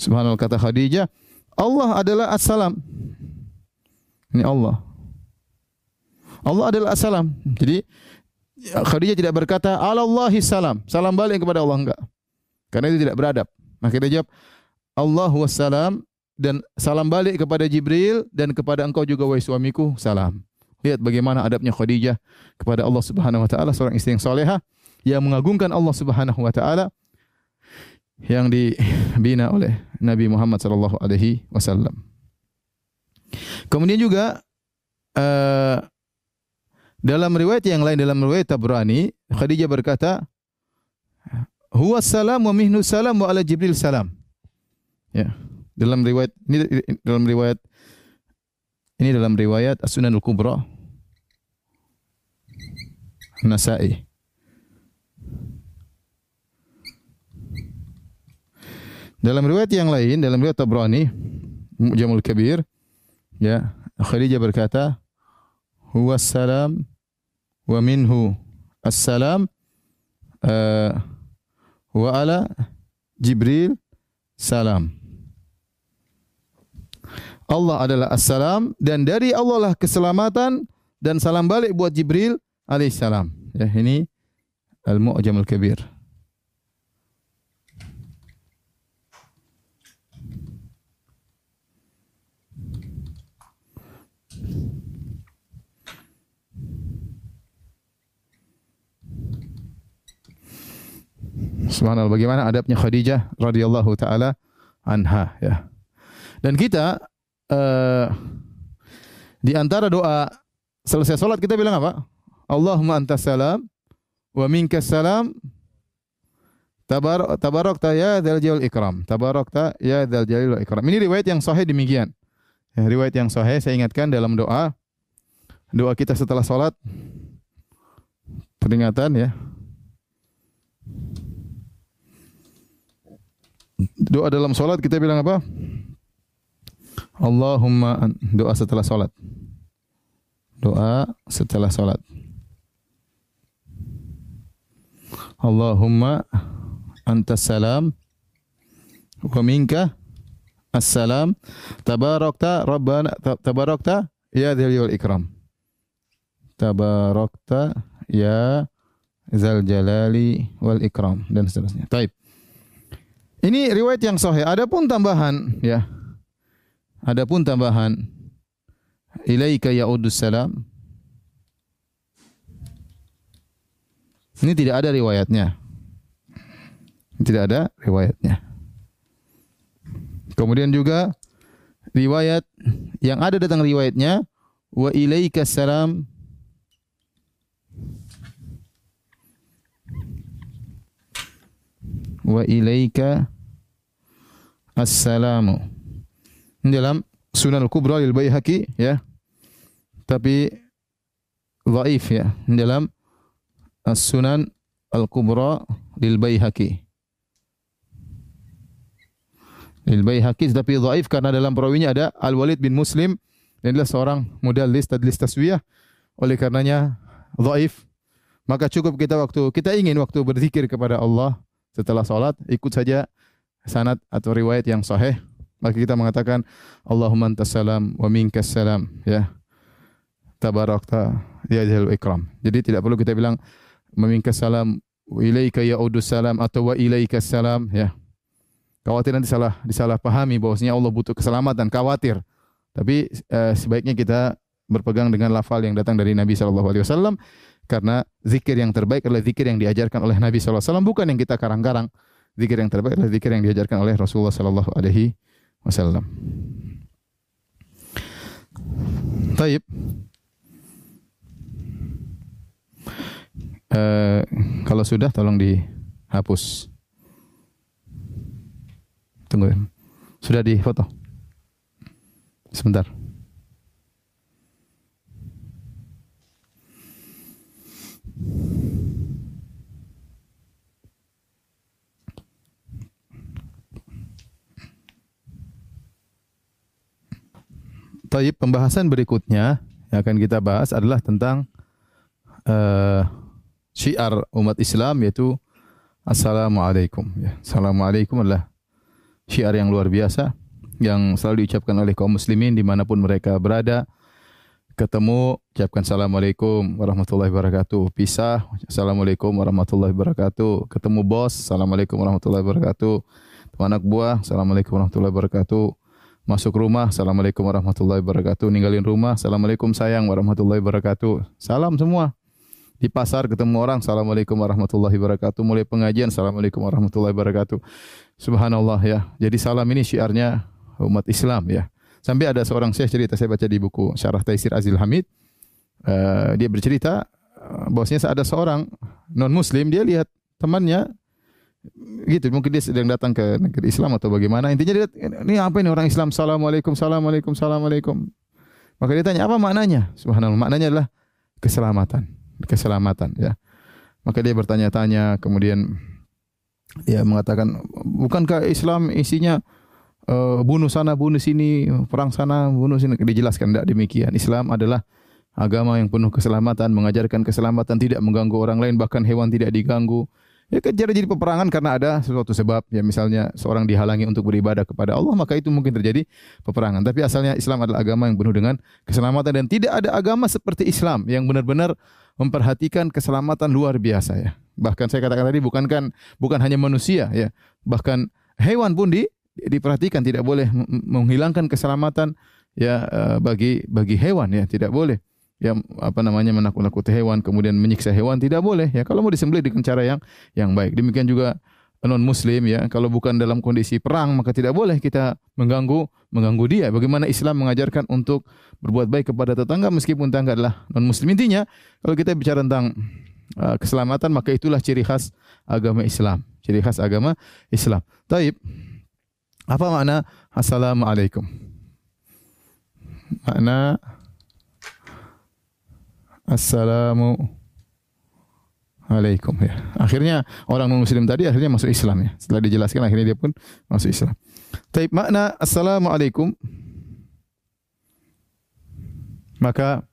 Subhanallah kata Khadijah, Allah adalah As-Salam. Ini Allah. Allah adalah As-Salam. Jadi Khadijah tidak berkata Allahi salam. Salam balik kepada Allah enggak. Karena itu tidak beradab. Maka dia jawab Allah wassalam dan salam balik kepada Jibril dan kepada engkau juga wahai suamiku salam. Lihat bagaimana adabnya Khadijah kepada Allah Subhanahu wa taala seorang istri yang salehah yang mengagungkan Allah Subhanahu wa taala yang dibina oleh Nabi Muhammad sallallahu alaihi wasallam. Kemudian juga uh, dalam riwayat yang lain dalam riwayat Tabrani, Khadijah berkata, "Huwa salam wa mihnu salam wa ala Jibril salam." Ya. Dalam riwayat ini dalam riwayat ini dalam riwayat As-Sunanul Kubra Nasa'i. Dalam riwayat yang lain, dalam riwayat Tabrani, Mu'jamul Kabir, ya, Khadijah berkata, "Huwa salam wa minhu assalam uh, wa ala Jibril salam." Allah adalah assalam dan dari Allah lah keselamatan dan salam balik buat Jibril alaihissalam. Ya, ini Al-Mu'jamul Kabir. Subhanallah bagaimana adabnya Khadijah radhiyallahu taala anha ya. Dan kita uh, di antara doa selesai salat kita bilang apa? Allahumma antas salam wa minkas salam tabarak tabarakta ya dzal jalal ikram. Tabarakta ya dzal jalal ikram. Ini riwayat yang sahih demikian. Ya, riwayat yang sahih saya ingatkan dalam doa doa kita setelah salat peringatan ya doa dalam solat kita bilang apa? Allahumma doa setelah solat. Doa setelah solat. Allahumma antas salam wa minka assalam tabarakta rabbana tabarakta ya dzal ikram tabarakta ya zal jalali wal ikram dan seterusnya. Taib. Ini riwayat yang sahih. Adapun tambahan ya. Adapun tambahan ilaika ya'udus salam. Ini tidak ada riwayatnya. Tidak ada riwayatnya. Kemudian juga riwayat yang ada datang riwayatnya wa ilaika salam wa ilaika assalamu. Dalam Sunan Al-Kubra lil Baihaqi ya. Tapi dhaif ya. Dalam As-Sunan Al-Kubra lil Baihaqi. Lil Baihaqi tapi dhaif karena dalam perawinya ada Al Walid bin Muslim. Dan adalah seorang mudallis tadlis taswiyah. Oleh karenanya dhaif. Maka cukup kita waktu kita ingin waktu berzikir kepada Allah setelah salat ikut saja sanad atau riwayat yang sahih. Maka kita mengatakan Allahumma antas salam wa minkas salam ya. Tabarakta ya jal ikram. Jadi tidak perlu kita bilang meminkas salam ilaika ya salam atau wa ilaikas salam ya. Khawatir nanti salah disalahpahami bahwasanya Allah butuh keselamatan, khawatir. Tapi eh, sebaiknya kita berpegang dengan lafal yang datang dari Nabi sallallahu alaihi wasallam karena zikir yang terbaik adalah zikir yang diajarkan oleh Nabi wasallam bukan yang kita karang-karang. Zikir yang terbaik adalah zikir yang diajarkan oleh Rasulullah sallallahu alaihi wasallam. Taib. Uh, kalau sudah tolong dihapus. Tunggu. Sudah di foto. Sebentar. Taib pembahasan berikutnya yang akan kita bahas adalah tentang uh, syiar umat Islam yaitu Assalamualaikum. Ya. Assalamualaikum adalah syiar yang luar biasa yang selalu diucapkan oleh kaum muslimin di mana pun mereka berada. Ketemu, ucapkan Assalamualaikum warahmatullahi wabarakatuh. Pisah, Assalamualaikum warahmatullahi wabarakatuh. Ketemu bos, Assalamualaikum warahmatullahi wabarakatuh. Teman anak buah, Assalamualaikum warahmatullahi wabarakatuh. Masuk rumah, Assalamualaikum warahmatullahi wabarakatuh. Ninggalin rumah, Assalamualaikum sayang warahmatullahi wabarakatuh. Salam semua. Di pasar ketemu orang, Assalamualaikum warahmatullahi wabarakatuh. Mulai pengajian, Assalamualaikum warahmatullahi wabarakatuh. Subhanallah ya. Jadi salam ini syiarnya umat Islam ya. Sampai ada seorang syekh cerita saya baca di buku Syarah Taisir Azil Hamid. Uh, dia bercerita uh, bahwasanya ada seorang non muslim dia lihat temannya gitu mungkin dia sedang datang ke negeri Islam atau bagaimana intinya dia ini apa ini orang Islam assalamualaikum assalamualaikum assalamualaikum maka dia tanya apa maknanya subhanallah maknanya adalah keselamatan keselamatan ya. Maka dia bertanya-tanya kemudian dia mengatakan bukankah Islam isinya uh, bunuh sana bunuh sini perang sana bunuh sini dijelaskan tidak demikian. Islam adalah agama yang penuh keselamatan, mengajarkan keselamatan, tidak mengganggu orang lain, bahkan hewan tidak diganggu. Ya kejar jadi peperangan karena ada sesuatu sebab. Ya misalnya seorang dihalangi untuk beribadah kepada Allah, maka itu mungkin terjadi peperangan. Tapi asalnya Islam adalah agama yang penuh dengan keselamatan dan tidak ada agama seperti Islam yang benar-benar memperhatikan keselamatan luar biasa ya. Bahkan saya katakan tadi bukan kan bukan hanya manusia ya, bahkan hewan pun di diperhatikan tidak boleh menghilangkan keselamatan ya eh, bagi bagi hewan ya, tidak boleh. Ya apa namanya menakut-nakuti hewan kemudian menyiksa hewan tidak boleh ya. Kalau mau disembelih dengan cara yang yang baik. Demikian juga non muslim ya. Kalau bukan dalam kondisi perang maka tidak boleh kita mengganggu mengganggu dia. Bagaimana Islam mengajarkan untuk berbuat baik kepada tetangga meskipun tetangga adalah non muslim intinya kalau kita bicara tentang uh, keselamatan maka itulah ciri khas agama Islam. Ciri khas agama Islam. Taib apa makna assalamualaikum makna assalamu Alaikum ya. Akhirnya orang non muslim tadi akhirnya masuk Islam ya. Setelah dijelaskan akhirnya dia pun masuk Islam. Tapi makna assalamualaikum maka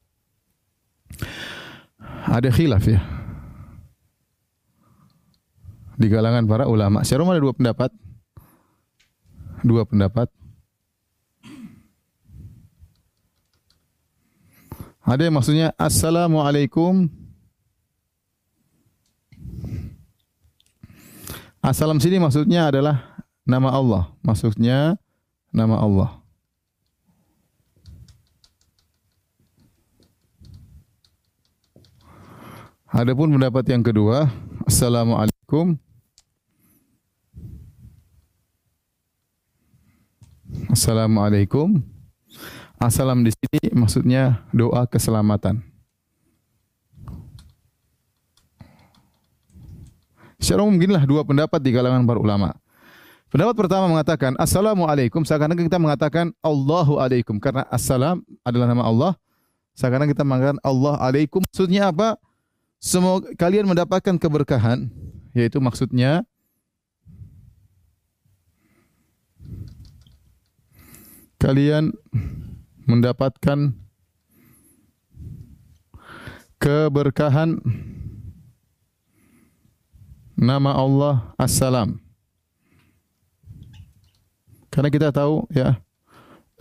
ada khilaf ya. Di kalangan para ulama. Secara ada dua pendapat. Dua pendapat. Ada yang maksudnya assalamualaikum Assalam sini maksudnya adalah nama Allah. Maksudnya nama Allah. Adapun pendapat yang kedua, Assalamualaikum Assalamualaikum. Assalam di sini maksudnya doa keselamatan. Secara umum beginilah dua pendapat di kalangan para ulama. Pendapat pertama mengatakan Assalamualaikum seakan-akan kita mengatakan Allahu alaikum karena assalam adalah nama Allah. Seakan-akan kita mengatakan Allah alaikum maksudnya apa? Semoga kalian mendapatkan keberkahan yaitu maksudnya kalian mendapatkan keberkahan nama Allah Assalam. Karena kita tahu ya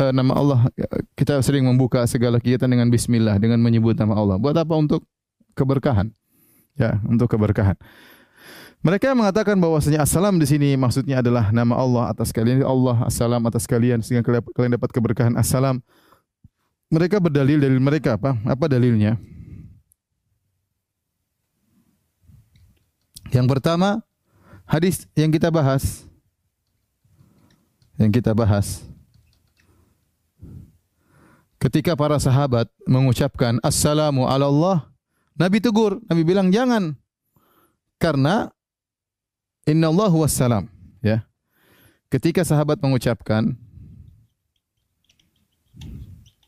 eh, nama Allah kita sering membuka segala kegiatan dengan bismillah dengan menyebut nama Allah. Buat apa untuk keberkahan? Ya, untuk keberkahan. Mereka mengatakan bahwasanya assalam di sini maksudnya adalah nama Allah atas kalian. Allah assalam atas kalian sehingga kalian dapat keberkahan assalam. Mereka berdalil dalil mereka apa? Apa dalilnya? Yang pertama, hadis yang kita bahas. Yang kita bahas. Ketika para sahabat mengucapkan assalamu ala Allah, Nabi tegur, Nabi bilang jangan. Karena inna Allah wassalam. Ya. Ketika sahabat mengucapkan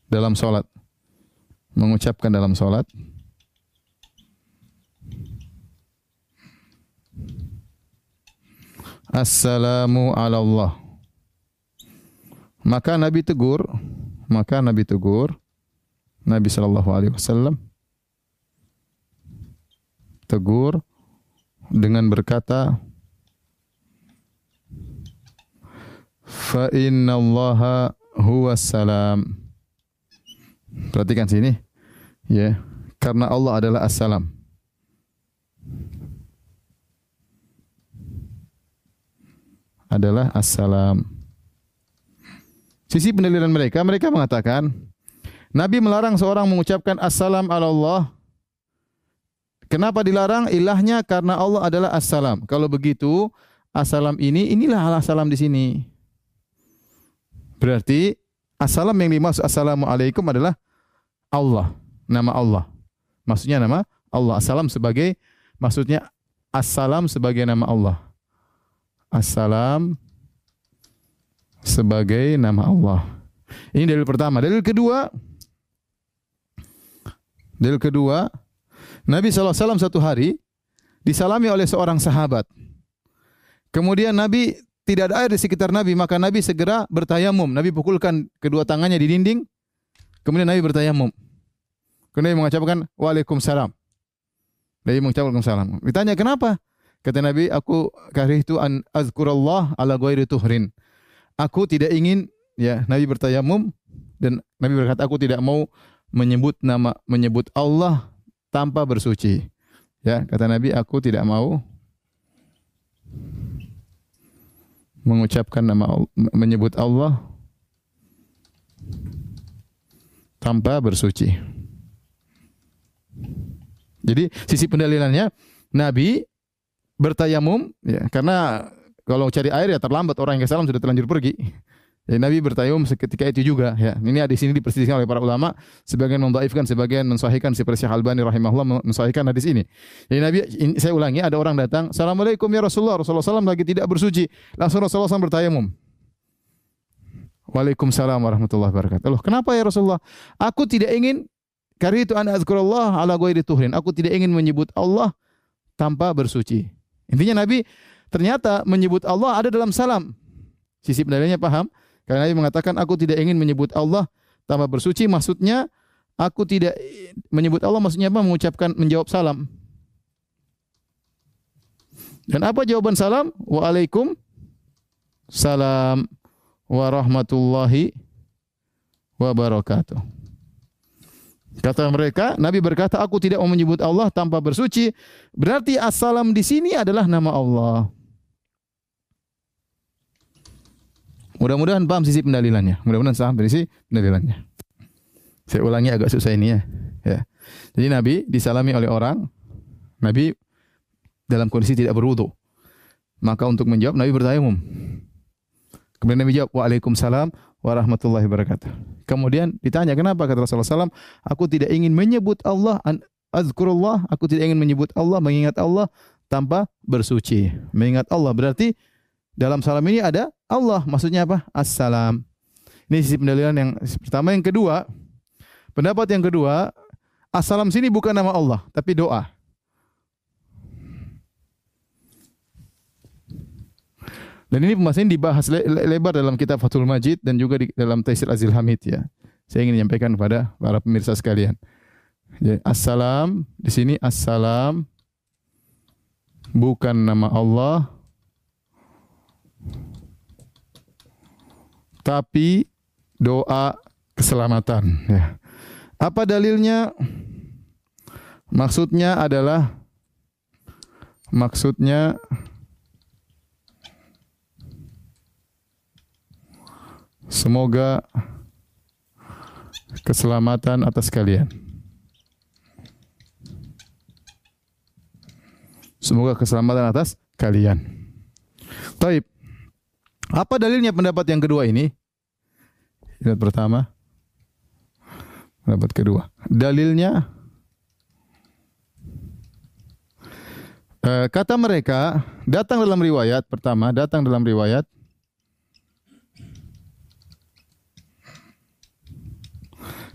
dalam solat, mengucapkan dalam solat, Assalamu ala Allah. Maka Nabi tegur, maka Nabi tegur, Nabi sallallahu alaihi wasallam tegur dengan berkata, Fa inna Allah huwa salam. Perhatikan sini. Ya, karena Allah adalah assalam. adalah assalam. Sisi pendalilan mereka, mereka mengatakan Nabi melarang seorang mengucapkan assalam ala Allah. Kenapa dilarang? Ilahnya karena Allah adalah assalam. Kalau begitu, assalam ini inilah assalam di sini. Berarti assalam yang dimaksud assalamualaikum adalah Allah, nama Allah. Maksudnya nama Allah. Assalam sebagai maksudnya assalam sebagai nama Allah. Assalam sebagai nama Allah. Ini dalil pertama. Dalil kedua, dalil kedua, Nabi SAW satu hari disalami oleh seorang sahabat. Kemudian Nabi tidak ada air di sekitar Nabi, maka Nabi segera bertayamum. Nabi pukulkan kedua tangannya di dinding. Kemudian Nabi bertayamum. Kemudian Nabi mengucapkan Waalaikumsalam. Nabi mengucapkan Waalaikumsalam. Ditanya kenapa? Kata Nabi, aku itu an azkurallah ala ghairi tuhrin. Aku tidak ingin ya Nabi bertayamum dan Nabi berkata aku tidak mau menyebut nama menyebut Allah tanpa bersuci. Ya, kata Nabi aku tidak mau mengucapkan nama menyebut Allah tanpa bersuci. Jadi sisi pendalilannya Nabi bertayamum ya karena kalau cari air ya terlambat orang yang ke salam sudah terlanjur pergi. Ya, Nabi bertayamum seketika itu juga ya. Ini di sini diperselisihkan oleh para ulama, sebagian mendhaifkan, sebagian mensahihkan seperti Syekh Albani rahimahullah mensahihkan hadis ini. Jadi Nabi ini, saya ulangi ada orang datang, "Assalamualaikum ya Rasulullah." Rasulullah SAW lagi tidak bersuci. Langsung Rasulullah SAW bertayamum. Waalaikumsalam warahmatullahi wabarakatuh. Loh, kenapa ya Rasulullah? Aku tidak ingin karena itu ana azkurullah ala ghairi tuhrin. Aku tidak ingin menyebut Allah tanpa bersuci. Intinya Nabi ternyata menyebut Allah ada dalam salam. Sisi pendalilannya paham? Karena Nabi mengatakan aku tidak ingin menyebut Allah tanpa bersuci maksudnya aku tidak menyebut Allah maksudnya apa? Mengucapkan menjawab salam. Dan apa jawaban salam? Waalaikum salam warahmatullahi wabarakatuh. Kata mereka, Nabi berkata, aku tidak mau menyebut Allah tanpa bersuci. Berarti assalam di sini adalah nama Allah. Mudah-mudahan paham sisi pendalilannya. Mudah-mudahan paham dari sisi pendalilannya. Saya ulangi agak susah ini ya. ya. Jadi Nabi disalami oleh orang. Nabi dalam kondisi tidak berwudu. Maka untuk menjawab Nabi bertayamum. Kemudian Nabi jawab, Waalaikumsalam warahmatullahi wabarakatuh. Kemudian ditanya, kenapa? Kata Rasulullah SAW, aku tidak ingin menyebut Allah, azkurullah, aku tidak ingin menyebut Allah, mengingat Allah tanpa bersuci. Mengingat Allah berarti dalam salam ini ada Allah. Maksudnya apa? Assalam. Ini sisi pendalilan yang pertama. Yang kedua, pendapat yang kedua, assalam sini bukan nama Allah, tapi doa. Dan ini pembahasan dibahas lebar dalam kitab Fathul Majid dan juga di dalam Taisir Azil Hamid ya. Saya ingin menyampaikan kepada para pemirsa sekalian. Jadi, assalam di sini assalam bukan nama Allah tapi doa keselamatan ya. Apa dalilnya? Maksudnya adalah maksudnya Semoga keselamatan atas kalian. Semoga keselamatan atas kalian. Taib. Apa dalilnya pendapat yang kedua ini? Pendapat pertama. Pendapat kedua. Dalilnya eh, kata mereka datang dalam riwayat pertama, datang dalam riwayat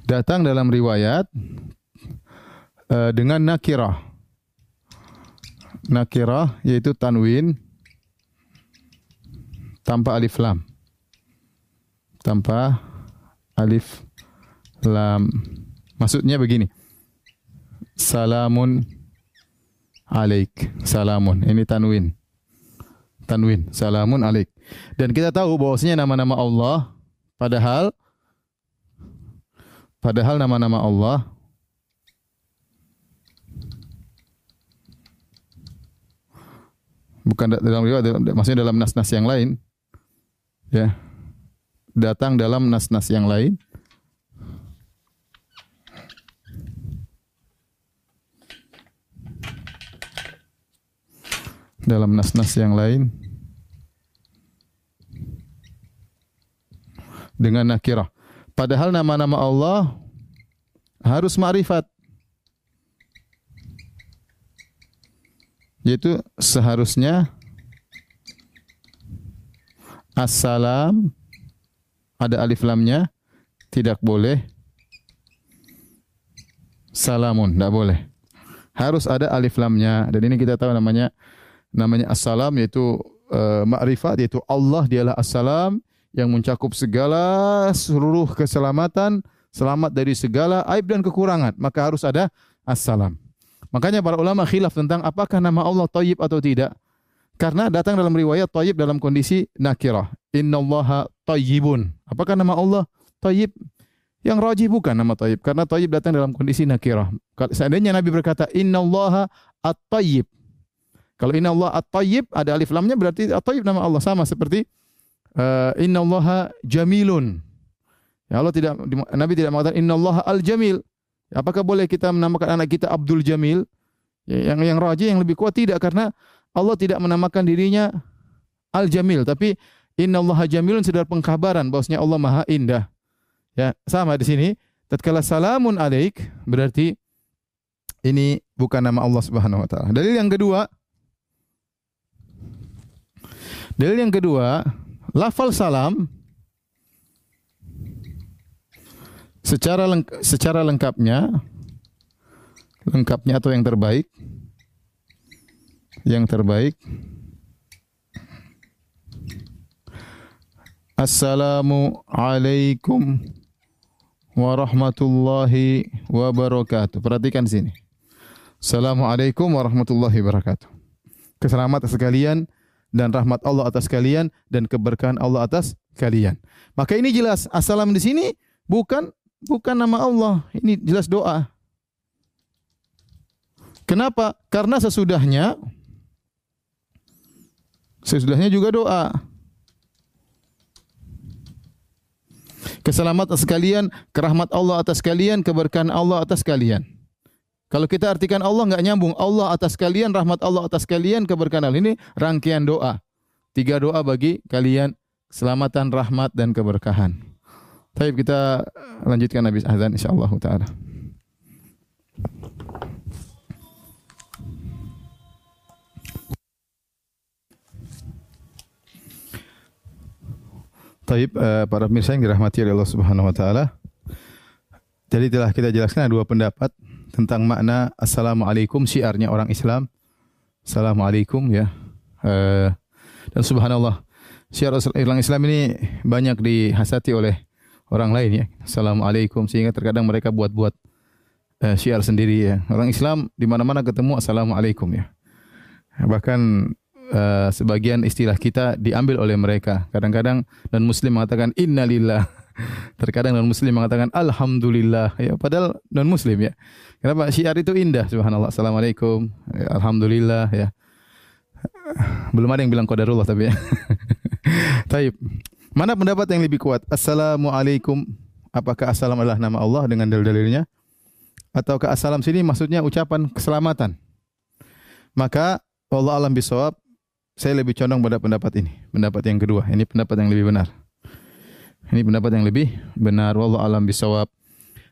datang dalam riwayat uh, dengan nakirah. Nakirah yaitu tanwin tanpa alif lam. Tanpa alif lam. Maksudnya begini. Salamun alaik. Salamun. Ini tanwin. Tanwin. Salamun alaik. Dan kita tahu bahwasanya nama-nama Allah padahal Padahal nama-nama Allah bukan dalam riwayat maksudnya dalam nas-nas yang lain ya. Datang dalam nas-nas yang lain. Dalam nas-nas yang lain. Dengan nakirah. Padahal nama-nama Allah harus ma'rifat. Yaitu seharusnya Assalam. Ada alif lamnya. Tidak boleh. Salamun. Tidak boleh. Harus ada alif lamnya. Dan ini kita tahu namanya namanya assalam yaitu uh, ma'rifat yaitu Allah. Dialah assalam yang mencakup segala seluruh keselamatan, selamat dari segala aib dan kekurangan. Maka harus ada assalam. Makanya para ulama khilaf tentang apakah nama Allah Tayyib atau tidak. Karena datang dalam riwayat Tayyib dalam kondisi nakirah. Innallaha tayyibun. Apakah nama Allah Tayyib? Yang rajih bukan nama Tayyib. Karena Tayyib datang dalam kondisi nakirah. Seandainya Nabi berkata Innallaha at-tayyib. Kalau Innallaha at-tayyib ada alif lamnya berarti at-tayyib nama Allah. Sama seperti uh, innallaha jamilun. Ya Allah tidak Nabi tidak mengatakan innallaha al-jamil. Apakah boleh kita menamakan anak kita Abdul Jamil? Ya, yang yang rajih yang lebih kuat tidak karena Allah tidak menamakan dirinya Al-Jamil tapi innallaha jamilun sedar pengkabaran bahwasanya Allah Maha Indah. Ya, sama di sini tatkala salamun alaik berarti ini bukan nama Allah Subhanahu wa taala. Dalil yang kedua Dalil yang kedua Lafal salam secara lengk secara lengkapnya lengkapnya atau yang terbaik yang terbaik Assalamu alaikum warahmatullahi wabarakatuh. Perhatikan sini. Assalamualaikum warahmatullahi wabarakatuh. Keselamatan sekalian dan rahmat Allah atas kalian dan keberkahan Allah atas kalian. Maka ini jelas assalam di sini bukan bukan nama Allah, ini jelas doa. Kenapa? Karena sesudahnya sesudahnya juga doa. Keselamatan sekalian, kerahmat Allah atas kalian, keberkahan Allah atas kalian. Kalau kita artikan Allah nggak nyambung. Allah atas kalian, rahmat Allah atas kalian, keberkahan Ini rangkaian doa. Tiga doa bagi kalian keselamatan, rahmat dan keberkahan. Baik kita lanjutkan habis azan insyaallah taala. Taib uh, para pemirsa yang dirahmati oleh Allah Subhanahu wa taala. Jadi telah kita jelaskan ada dua pendapat tentang makna assalamualaikum syiarnya orang Islam. Assalamualaikum ya. Uh, dan subhanallah syiar orang Islam ini banyak dihasati oleh orang lain ya. Assalamualaikum sehingga terkadang mereka buat-buat uh, syiar sendiri ya. Orang Islam di mana-mana ketemu assalamualaikum ya. Bahkan uh, sebagian istilah kita diambil oleh mereka. Kadang-kadang non muslim mengatakan innalillah. Terkadang non muslim mengatakan alhamdulillah. Ya, padahal non muslim ya. Kenapa syiar itu indah subhanallah. Assalamualaikum. Ya, alhamdulillah ya. Belum ada yang bilang qadarullah tapi ya. Taib. Mana pendapat yang lebih kuat? Assalamualaikum. Apakah assalam adalah nama Allah dengan dalil-dalilnya? Ataukah assalam sini maksudnya ucapan keselamatan? Maka Allah alam bisawab saya lebih condong pada pendapat ini, pendapat yang kedua. Ini pendapat yang lebih benar. Ini pendapat yang lebih benar. Wallahu alam bisawab.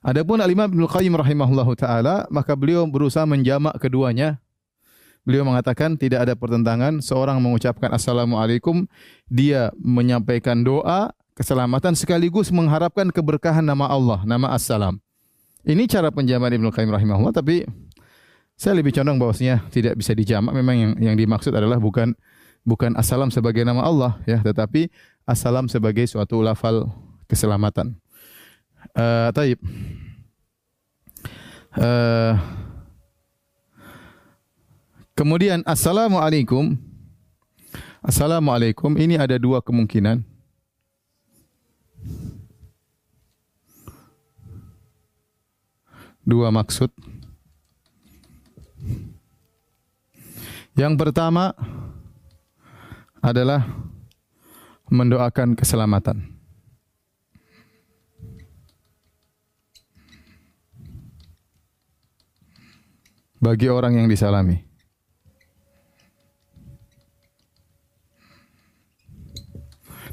Adapun Al-Imam Ibnu Qayyim rahimahullahu taala, maka beliau berusaha menjamak keduanya. Beliau mengatakan tidak ada pertentangan seorang mengucapkan assalamualaikum, dia menyampaikan doa keselamatan sekaligus mengharapkan keberkahan nama Allah, nama assalam. Ini cara penjaman Ibnu Qayyim rahimahullah tapi saya lebih condong bahwasanya tidak bisa dijamak. Memang yang yang dimaksud adalah bukan bukan assalam sebagai nama Allah ya, tetapi assalam sebagai suatu lafal keselamatan. Uh, taib. Uh, kemudian assalamualaikum. Assalamualaikum ini ada dua kemungkinan. Dua maksud. Yang pertama, adalah mendoakan keselamatan. Bagi orang yang disalami.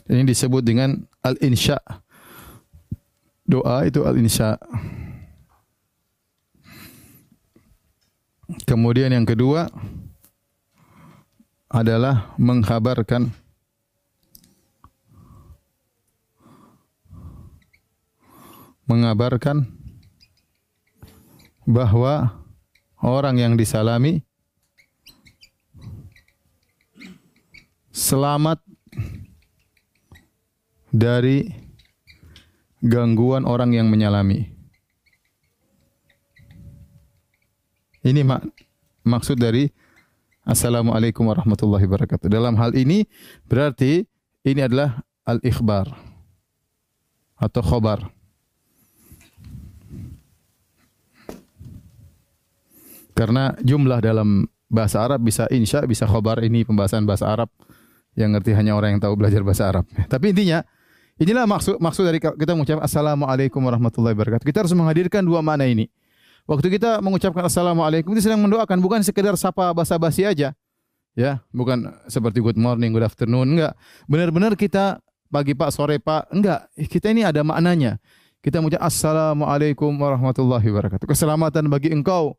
Ini disebut dengan al-insya. Doa itu al-insya. Kemudian yang kedua, adalah mengkhabarkan mengabarkan bahwa orang yang disalami selamat dari gangguan orang yang menyalami. Ini mak maksud dari Assalamualaikum warahmatullahi wabarakatuh. Dalam hal ini berarti ini adalah al-ikhbar atau khobar. Karena jumlah dalam bahasa Arab bisa insya, bisa khobar. Ini pembahasan bahasa Arab yang ngerti hanya orang yang tahu belajar bahasa Arab. Tapi intinya, inilah maksud maksud dari kita mengucapkan Assalamualaikum warahmatullahi wabarakatuh. Kita harus menghadirkan dua makna ini. Waktu kita mengucapkan assalamualaikum itu sedang mendoakan bukan sekedar sapa basa-basi aja. Ya, bukan seperti good morning, good afternoon, enggak. Benar-benar kita pagi Pak, sore Pak, enggak. Kita ini ada maknanya. Kita mengucap assalamualaikum warahmatullahi wabarakatuh. Keselamatan bagi engkau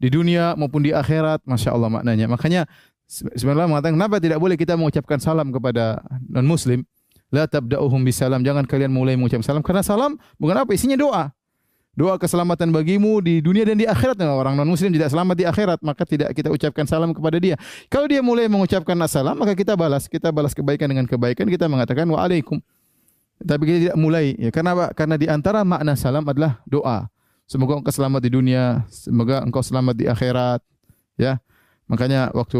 di dunia maupun di akhirat, masya Allah maknanya. Makanya sebenarnya mengatakan kenapa tidak boleh kita mengucapkan salam kepada non Muslim? La tabda'uhum bisalam. Jangan kalian mulai mengucapkan salam karena salam bukan apa isinya doa doa keselamatan bagimu di dunia dan di akhirat. Nah, orang non muslim tidak selamat di akhirat, maka tidak kita ucapkan salam kepada dia. Kalau dia mulai mengucapkan assalam, maka kita balas. Kita balas kebaikan dengan kebaikan, kita mengatakan waalaikum. Tapi kita tidak mulai ya karena apa? Karena di antara makna salam adalah doa. Semoga engkau selamat di dunia, semoga engkau selamat di akhirat, ya. Makanya waktu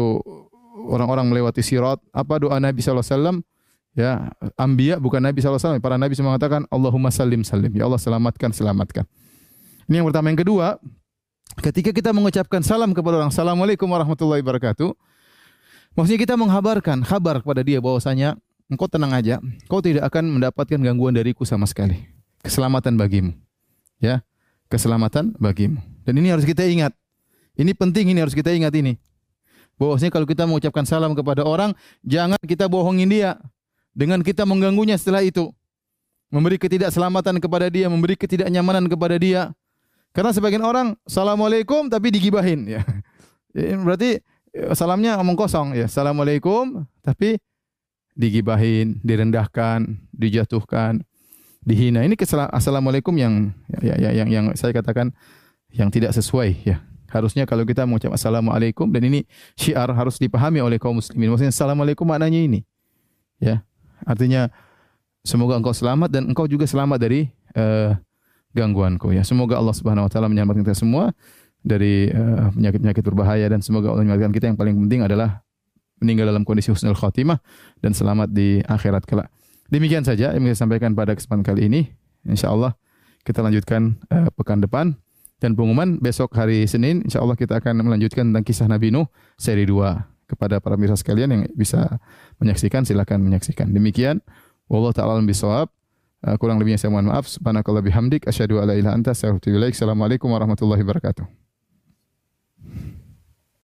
orang-orang melewati sirat, apa doa Nabi sallallahu alaihi? Ya, ambia bukan Nabi sallallahu alaihi para nabi mengatakan Allahumma salim salim. Ya Allah selamatkan, selamatkan. Ini yang pertama. Yang kedua, ketika kita mengucapkan salam kepada orang, Assalamualaikum warahmatullahi wabarakatuh. Maksudnya kita menghabarkan, kabar kepada dia bahwasanya engkau tenang aja, kau tidak akan mendapatkan gangguan dariku sama sekali. Keselamatan bagimu. Ya, keselamatan bagimu. Dan ini harus kita ingat. Ini penting, ini harus kita ingat ini. Bahwasanya kalau kita mengucapkan salam kepada orang, jangan kita bohongin dia. dengan kita mengganggunya setelah itu. Memberi ketidakselamatan kepada dia, memberi ketidaknyamanan kepada dia. Karena sebagian orang assalamualaikum tapi digibahin ya. Berarti eh, salamnya omong kosong ya. Assalamualaikum tapi digibahin, direndahkan, dijatuhkan, dihina. Ini assalamualaikum yang ya, ya, yang yang saya katakan yang tidak sesuai ya. Harusnya kalau kita mengucap assalamualaikum dan ini syiar harus dipahami oleh kaum muslimin. Maksudnya assalamualaikum maknanya ini. Ya. Artinya semoga engkau selamat dan engkau juga selamat dari uh, gangguanku ya. Semoga Allah Subhanahu wa taala menyelamatkan kita semua dari eh, penyakit-penyakit uh, berbahaya dan semoga Allah menyelamatkan kita yang paling penting adalah meninggal dalam kondisi husnul khatimah dan selamat di akhirat kelak. Demikian saja yang saya sampaikan pada kesempatan kali ini. Insya Allah kita lanjutkan uh, pekan depan. Dan pengumuman besok hari Senin, insya Allah kita akan melanjutkan tentang kisah Nabi Nuh seri 2. Kepada para pemirsa sekalian yang bisa menyaksikan, silakan menyaksikan. Demikian. Wallahu ta'ala bisawab. Uh, kurang lebihnya saya mohon maaf. Subhanakallah bihamdik. Asyadu ala ilaha anta. Assalamualaikum warahmatullahi wabarakatuh.